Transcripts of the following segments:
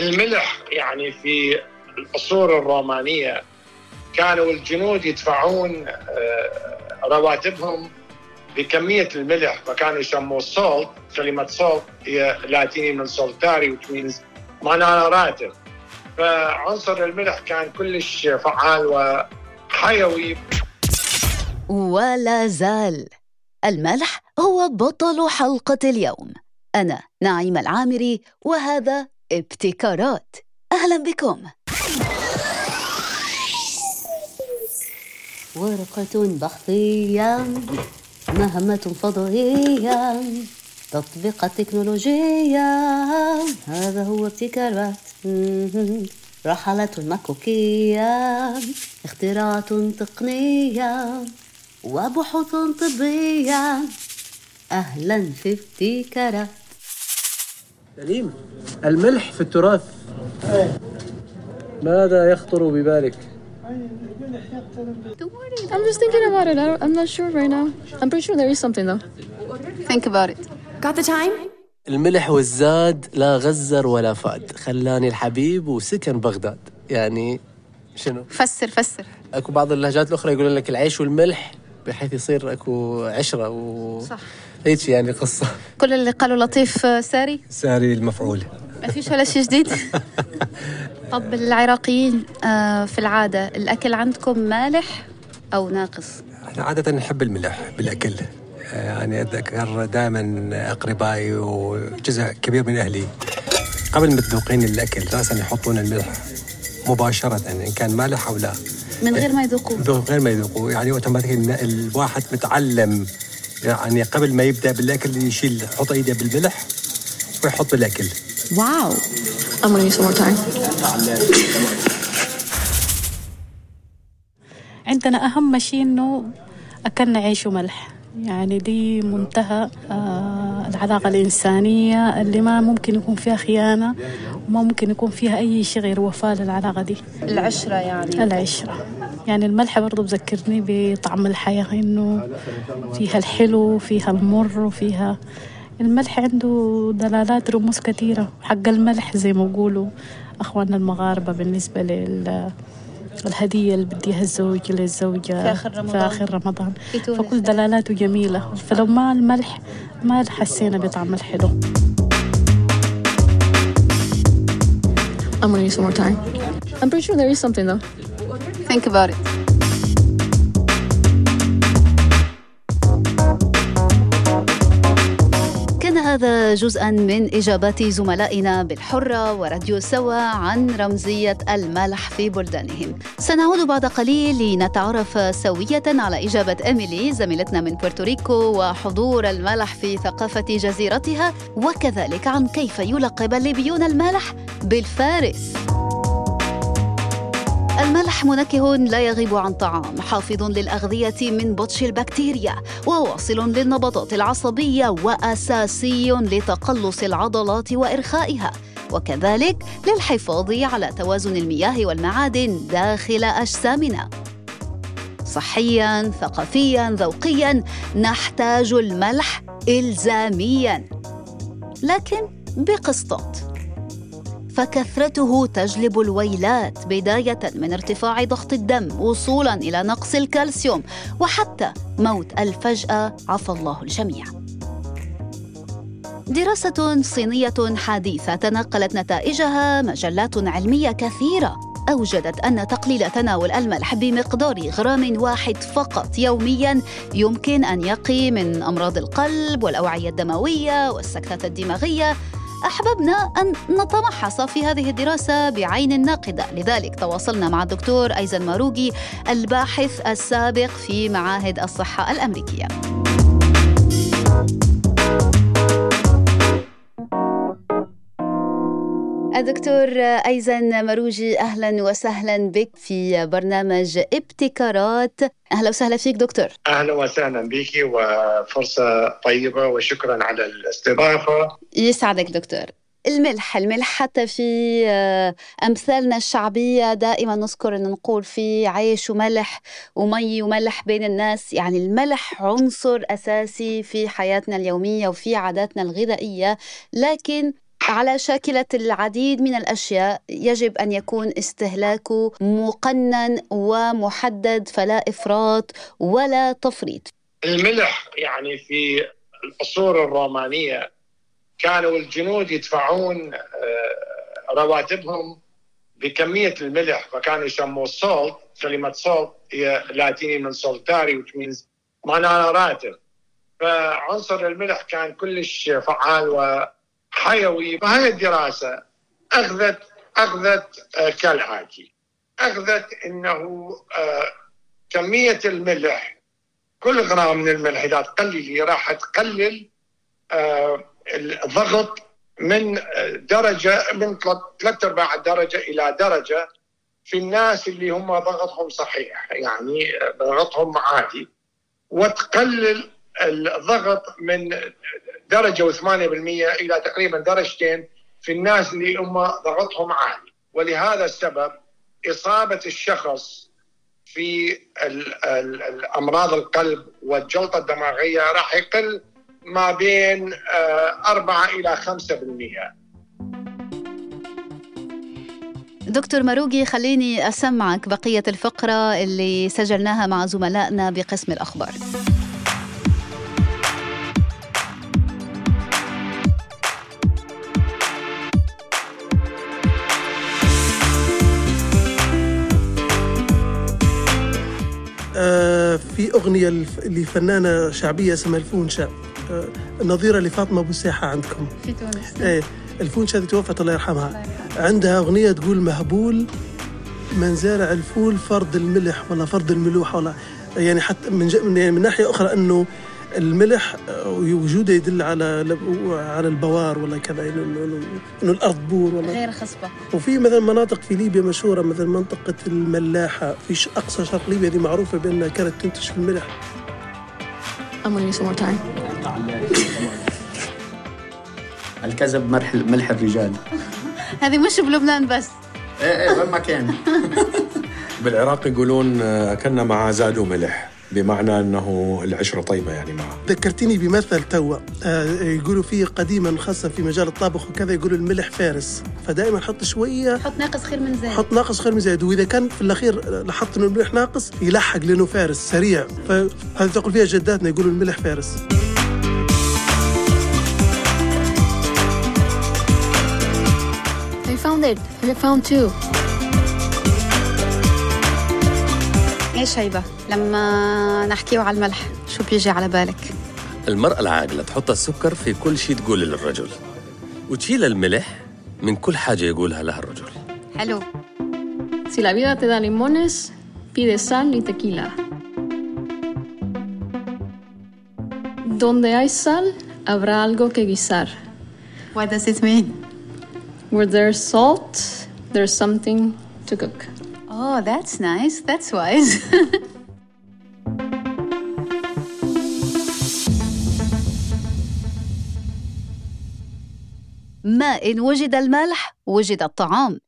الملح يعني في العصور الرومانية كانوا الجنود يدفعون آه، رواتبهم بكمية الملح فكانوا يسموه سولت كلمة سولت هي لاتيني من سولتاري which معناها راتب. فعنصر الملح كان كلش فعال وحيوي. ولا زال. الملح هو بطل حلقة اليوم. أنا نعيمة العامري وهذا ابتكارات. أهلا بكم. ورقة بحثية مهمة فضائية تطبيق التكنولوجيا هذا هو ابتكارات. رحلة مكوكية اختراعات تقنية وبحوث طبية. أهلا في ابتكارات. سليم الملح في التراث ماذا يخطر ببالك؟ I'm just thinking about it. I am not sure right now. I'm pretty sure there is something though. Think about it. Got the time? الملح والزاد لا غزر ولا فاد خلاني الحبيب وسكن بغداد يعني شنو؟ فسر فسر أكو بعض اللهجات الأخرى يقولون لك العيش والملح بحيث يصير أكو عشرة و صح. هيك يعني قصة. كل اللي قالوا لطيف ساري؟ ساري المفعول. ما فيش ولا شيء جديد؟ طب العراقيين آه، في العادة الأكل عندكم مالح أو ناقص؟ إحنا عادة نحب الملح بالأكل. يعني أتذكر دائما أقربائي وجزء كبير من أهلي. قبل ما تذوقين الأكل راسا يحطون الملح مباشرة إن كان مالح أو لا. من غير ما يذوقوا من غير ما يذوقوا يعني اوتوماتيكي الواحد متعلم يعني قبل ما يبدأ بالأكل يشيل يحط إيده بالملح ويحط بالاكل واو. I'm gonna use some more time. عندنا أهم شيء إنه أكلنا عيش وملح. يعني دي منتهى آه العلاقة الإنسانية اللي ما ممكن يكون فيها خيانة وما ممكن يكون فيها أي شيء غير وفاء للعلاقة دي. العشرة يعني. العشرة. يعني الملح برضو بذكرني بطعم الحياة إنه فيها الحلو فيها المر وفيها الملح عنده دلالات رموز كثيرة. حق الملح زي ما يقولوا أخواننا المغاربة بالنسبة لل الهدية اللي بديها الزوج للزوجة في آخر رمضان, في آخر رمضان. فكل دلالاته جميلة فلو ما الملح ما حسينا بطعم الحلو I'm gonna use some more time. I'm pretty sure there is something though. Think about it. هذا جزءا من إجابات زملائنا بالحرة وراديو سوا عن رمزية الملح في بلدانهم. سنعود بعد قليل لنتعرف سوية على إجابة إيميلي زميلتنا من بورتوريكو وحضور الملح في ثقافة جزيرتها وكذلك عن كيف يلقب الليبيون الملح بالفارس. الملح منكه لا يغيب عن طعام حافظ للأغذية من بطش البكتيريا وواصل للنبضات العصبية وأساسي لتقلص العضلات وإرخائها. وكذلك للحفاظ على توازن المياه والمعادن داخل أجسامنا. صحيا ثقافيا ذوقيا نحتاج الملح إلزاميا لكن بقسطات فكثرته تجلب الويلات بداية من ارتفاع ضغط الدم وصولا إلى نقص الكالسيوم وحتى موت الفجأة. عفى الله الجميع. دراسة صينية حديثة تنقلت نتائجها. مجلات علمية كثيرة أوجدت أن تقليل تناول الملح بمقدار غرام واحد فقط يوميا يمكن أن يقي من أمراض القلب والأوعية الدموية والسكتات الدماغية. أحببنا أن نتمحص في هذه الدراسة بعين ناقدة. لذلك تواصلنا مع الدكتور أيزن ماروجي الباحث السابق في معاهد الصحة الأمريكية. الدكتور أيزن مروجي أهلا وسهلا بك في برنامج إبتكارات. أهلا وسهلا فيك دكتور. أهلا وسهلا بك وفرصة طيبة وشكرا على الاستضافة. يسعدك دكتور. الملح الملح حتى في آه، أمثالنا الشعبية دائما نذكر أن نقول في عيش وملح ومي وملح بين الناس. يعني الملح عنصر أساسي في حياتنا اليومية وفي عاداتنا الغذائية. لكن على شاكلة العديد من الأشياء يجب أن يكون استهلاكه مقنن ومحدد فلا إفراط ولا تفريط. الملح يعني في العصور الرومانية كانوا الجنود يدفعون آه، رواتبهم بكمية الملح فكانوا يسموه سولت كلمة سولت هي لاتيني من سولتاري means معناها راتب. فعنصر الملح كان كلش فعال وحيوي فهي الدراسة أخذت أخذت آه، كالآتي. أخذت أنه آه، كمية الملح كل غرام من الملح إذا تقللي راح تقلل آه، الضغط من درجة من ثلاث أرباع درجة إلى درجة في الناس اللي هم ضغطهم صحيح يعني ضغطهم عادي. وتقلل الضغط من درجة و8% إلى تقريبا درجتين في الناس اللي هم ضغطهم عالي. ولهذا السبب إصابة الشخص في الأمراض القلب والجلطة الدماغية راح يقل ما بين 4 آه، إلى 5% دكتور مروقي خليني أسمعك بقية الفقرة اللي سجلناها مع زملائنا بقسم الأخبار. أغنية لفنانة شعبية اسمها الفونشا آه نظيرة لفاطمة أبو ساحة عندكم. في تونس. إيه الفونشا هذه توفت الله يرحمها. عندها أغنية تقول مهبول من زارع الفول فرض الملح ولا فرض الملوحة ولا يعني حتى من, من, يعني من ناحية أخرى أنه الملح وجوده يدل على على البوار ولا كذا انه انه الأرض بور ولا غير خصبة. وفي مثلا مناطق في ليبيا مشهورة مثل منطقة الملاحة في أقصى شرق ليبيا دي معروفة بأنها كانت تنتج في الملح. I'm gonna some more time. الكذب ملح ملح الرجال. هذه مش بلبنان بس. إيه إيه وين ما كان. بالعراق يقولون أكلنا مع زاد وملح بمعنى أنه العشرة طيبة يعني معه. ذكرتني بمثل توا آه يقولوا فيه قديما خاصه في مجال الطابخ وكذا يقولوا الملح فارس. فدائما حط شوية. حط ناقص خير من زايد حط ناقص خير من زايد وإذا كان في الأخير لاحظت إنه الملح ناقص يلحق لأنه فارس سريع. فهذه تقول فيها جداتنا يقولوا الملح فارس. I found it. I found two. إيش هيبة لما نحكيه على الملح شو بيجي على بالك المرأة العاقلة تحط السكر في كل شيء تقول للرجل وتشيل الملح من كل حاجة يقولها لها الرجل حلو Si la vida te da limones, pide sal y tequila. Donde hay sal, habrá algo que guisar. What does it mean? Where there's salt, there's something to cook. Oh, that's nice. That's wise. ما إن وجد الملح وجد الطعام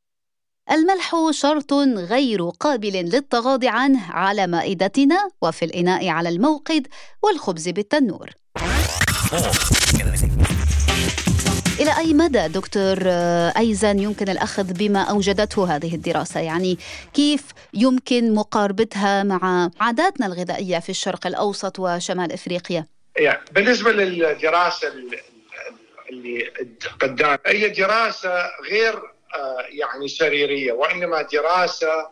الملح شرط غير قابل للتغاضي عنه على مائدتنا وفي الإناء على الموقد والخبز بالتنور إلى أي مدى دكتور أيزن يمكن الأخذ بما أوجدته هذه الدراسة؟ يعني كيف يمكن مقاربتها مع عاداتنا الغذائية في الشرق الأوسط وشمال إفريقيا؟ يعني بالنسبة للدراسة اللي قدام هي دراسة غير يعني سريرية وإنما دراسة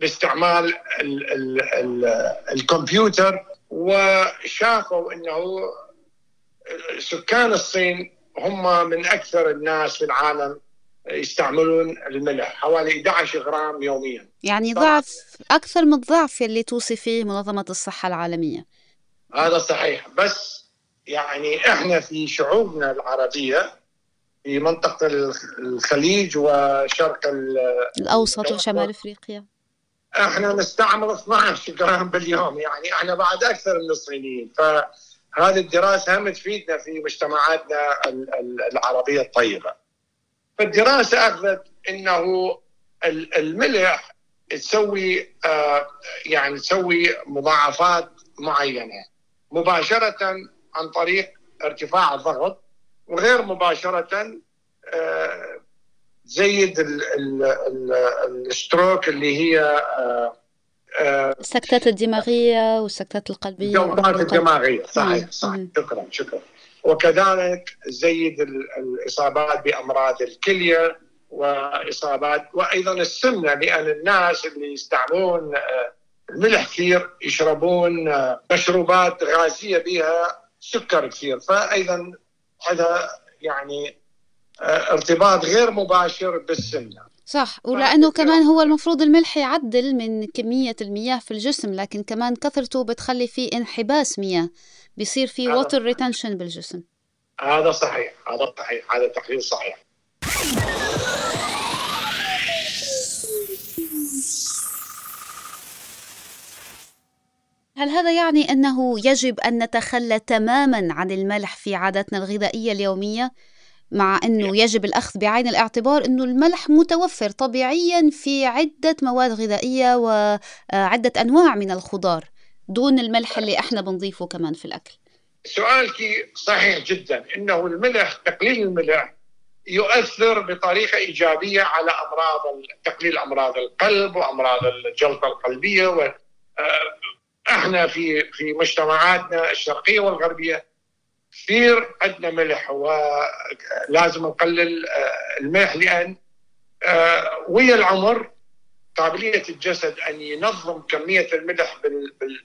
باستعمال ال ال ال الكمبيوتر وشافوا إنه سكان الصين هم من أكثر الناس في العالم يستعملون الملح حوالي 11 غرام يوميا. يعني ضعف أكثر من الضعف اللي توصي فيه منظمة الصحة العالمية. هذا صحيح. بس يعني إحنا في شعوبنا العربية في منطقة الخليج وشرق الأوسط وشمال إفريقيا. إحنا نستعمل 12 جرام باليوم. يعني إحنا بعد أكثر من الصينيين. ف هذه الدراسة هم تفيدنا في مجتمعاتنا العربية الطيبة. فالدراسة أخذت أنه الملح تسوي يعني تسوي مضاعفات معينة مباشرة عن طريق ارتفاع الضغط وغير مباشرة زيد الستروك اللي هي السكتات الدماغية والسكتات القلبية الجلطات الدماغية. صحيح صحيح. شكرا شكرا. وكذلك زيد الإصابات بأمراض الكلية واصابات وأيضا السمنة لأن الناس اللي يستعملون الملح كثير يشربون مشروبات غازية بها سكر كثير. فايضا هذا يعني ارتباط غير مباشر بالسمنة. صح. ولأنه كمان هو المفروض الملح يعدل من كمية المياه في الجسم لكن كمان كثرته بتخلي في انحباس مياه بيصير في water retention بالجسم. هذا صحيح. هذا صحيح. هذا تقرير صحيح. هل هذا يعني أنه يجب أن نتخلى تماما عن الملح في عاداتنا الغذائية اليومية؟ مع أنه يجب الأخذ بعين الاعتبار أنه الملح متوفر طبيعيا في عدة مواد غذائية وعدة أنواع من الخضار دون الملح اللي إحنا بنضيفه كمان في الأكل. سؤالك صحيح جدا. إنه الملح تقليل الملح يؤثر بطريقة إيجابية على أمراض تقليل أمراض القلب وأمراض الجلطة القلبية و إحنا في في مجتمعاتنا الشرقية والغربية كثير عندنا ملح ولازم نقلل الملح لأن ويا العمر قابلية الجسد أن ينظم كمية الملح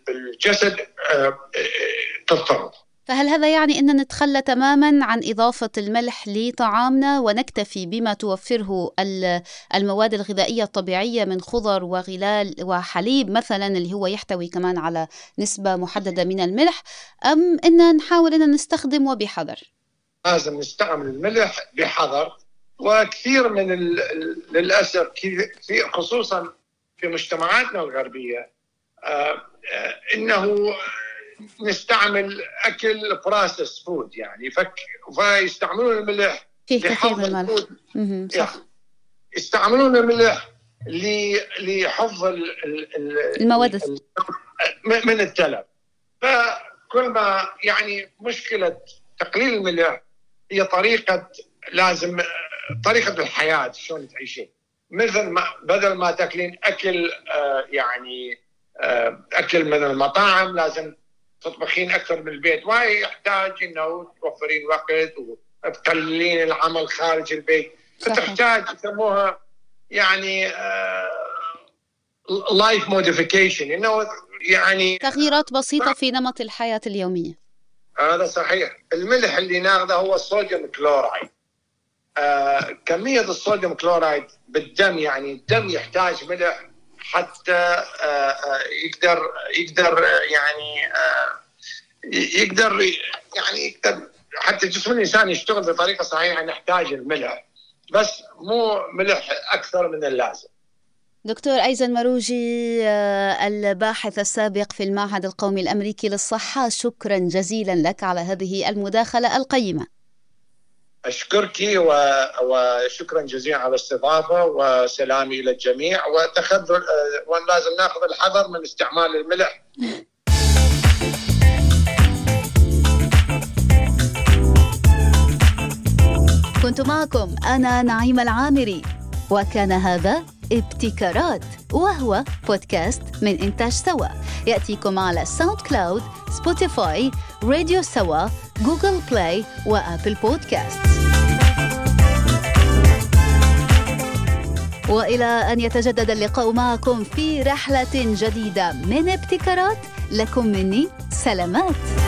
بالجسد تضطرب فهل هذا يعني أن نتخلى تماما عن إضافة الملح لطعامنا ونكتفي بما توفره المواد الغذائية الطبيعية من خضر وغلال وحليب مثلا اللي هو يحتوي كمان على نسبة محددة من الملح أم أن نحاول أن نستخدم وبحذر لازم نستعمل الملح بحذر وكثير من للأسف خصوصا في مجتمعاتنا الغربية إنه نستعمل أكل processed food يعني فك فيستعملون الملح في كثير من الملح؟ صح. يستعملون الملح لحفظ المواد من التلف. فكل ما يعني مشكلة تقليل الملح هي طريقة لازم طريقة الحياة شلون تعيشين. مثل ما بدل ما تاكلين أكل يعني أكل من المطاعم لازم تطبخين أكثر من البيت. وهي يحتاج إنه توفرين وقت وتقللين العمل خارج البيت. فتحتاج يسموها يعني life modification إنه يعني تغييرات بسيطة في نمط الحياة اليومية. هذا صحيح. الملح اللي ناخذه هو ال sodium chloride آه كمية ال sodium chloride بالدم يعني الدم يحتاج ملح حتى يقدر يقدر يعني يقدر يعني يقدر حتى جسم الإنسان يشتغل بطريقة صحيحة نحتاج الملح بس مو ملح أكثر من اللازم. دكتور أيزن مروجي الباحث السابق في المعهد القومي الأمريكي للصحة شكرا جزيلا لك على هذه المداخلة القيمة أشكرك وشكرا جزيلا على الاستضافة وسلامي إلى الجميع وتخذ ولازم نأخذ الحذر من استعمال الملح. كنت معكم أنا نعيم العامري وكان هذا ابتكارات وهو بودكاست من إنتاج سوا. يأتيكم على SoundCloud Spotify راديو سوا Google Play و Apple Podcast. وإلى أن يتجدد اللقاء معكم في رحلة جديدة من ابتكارات. لكم مني سلامات.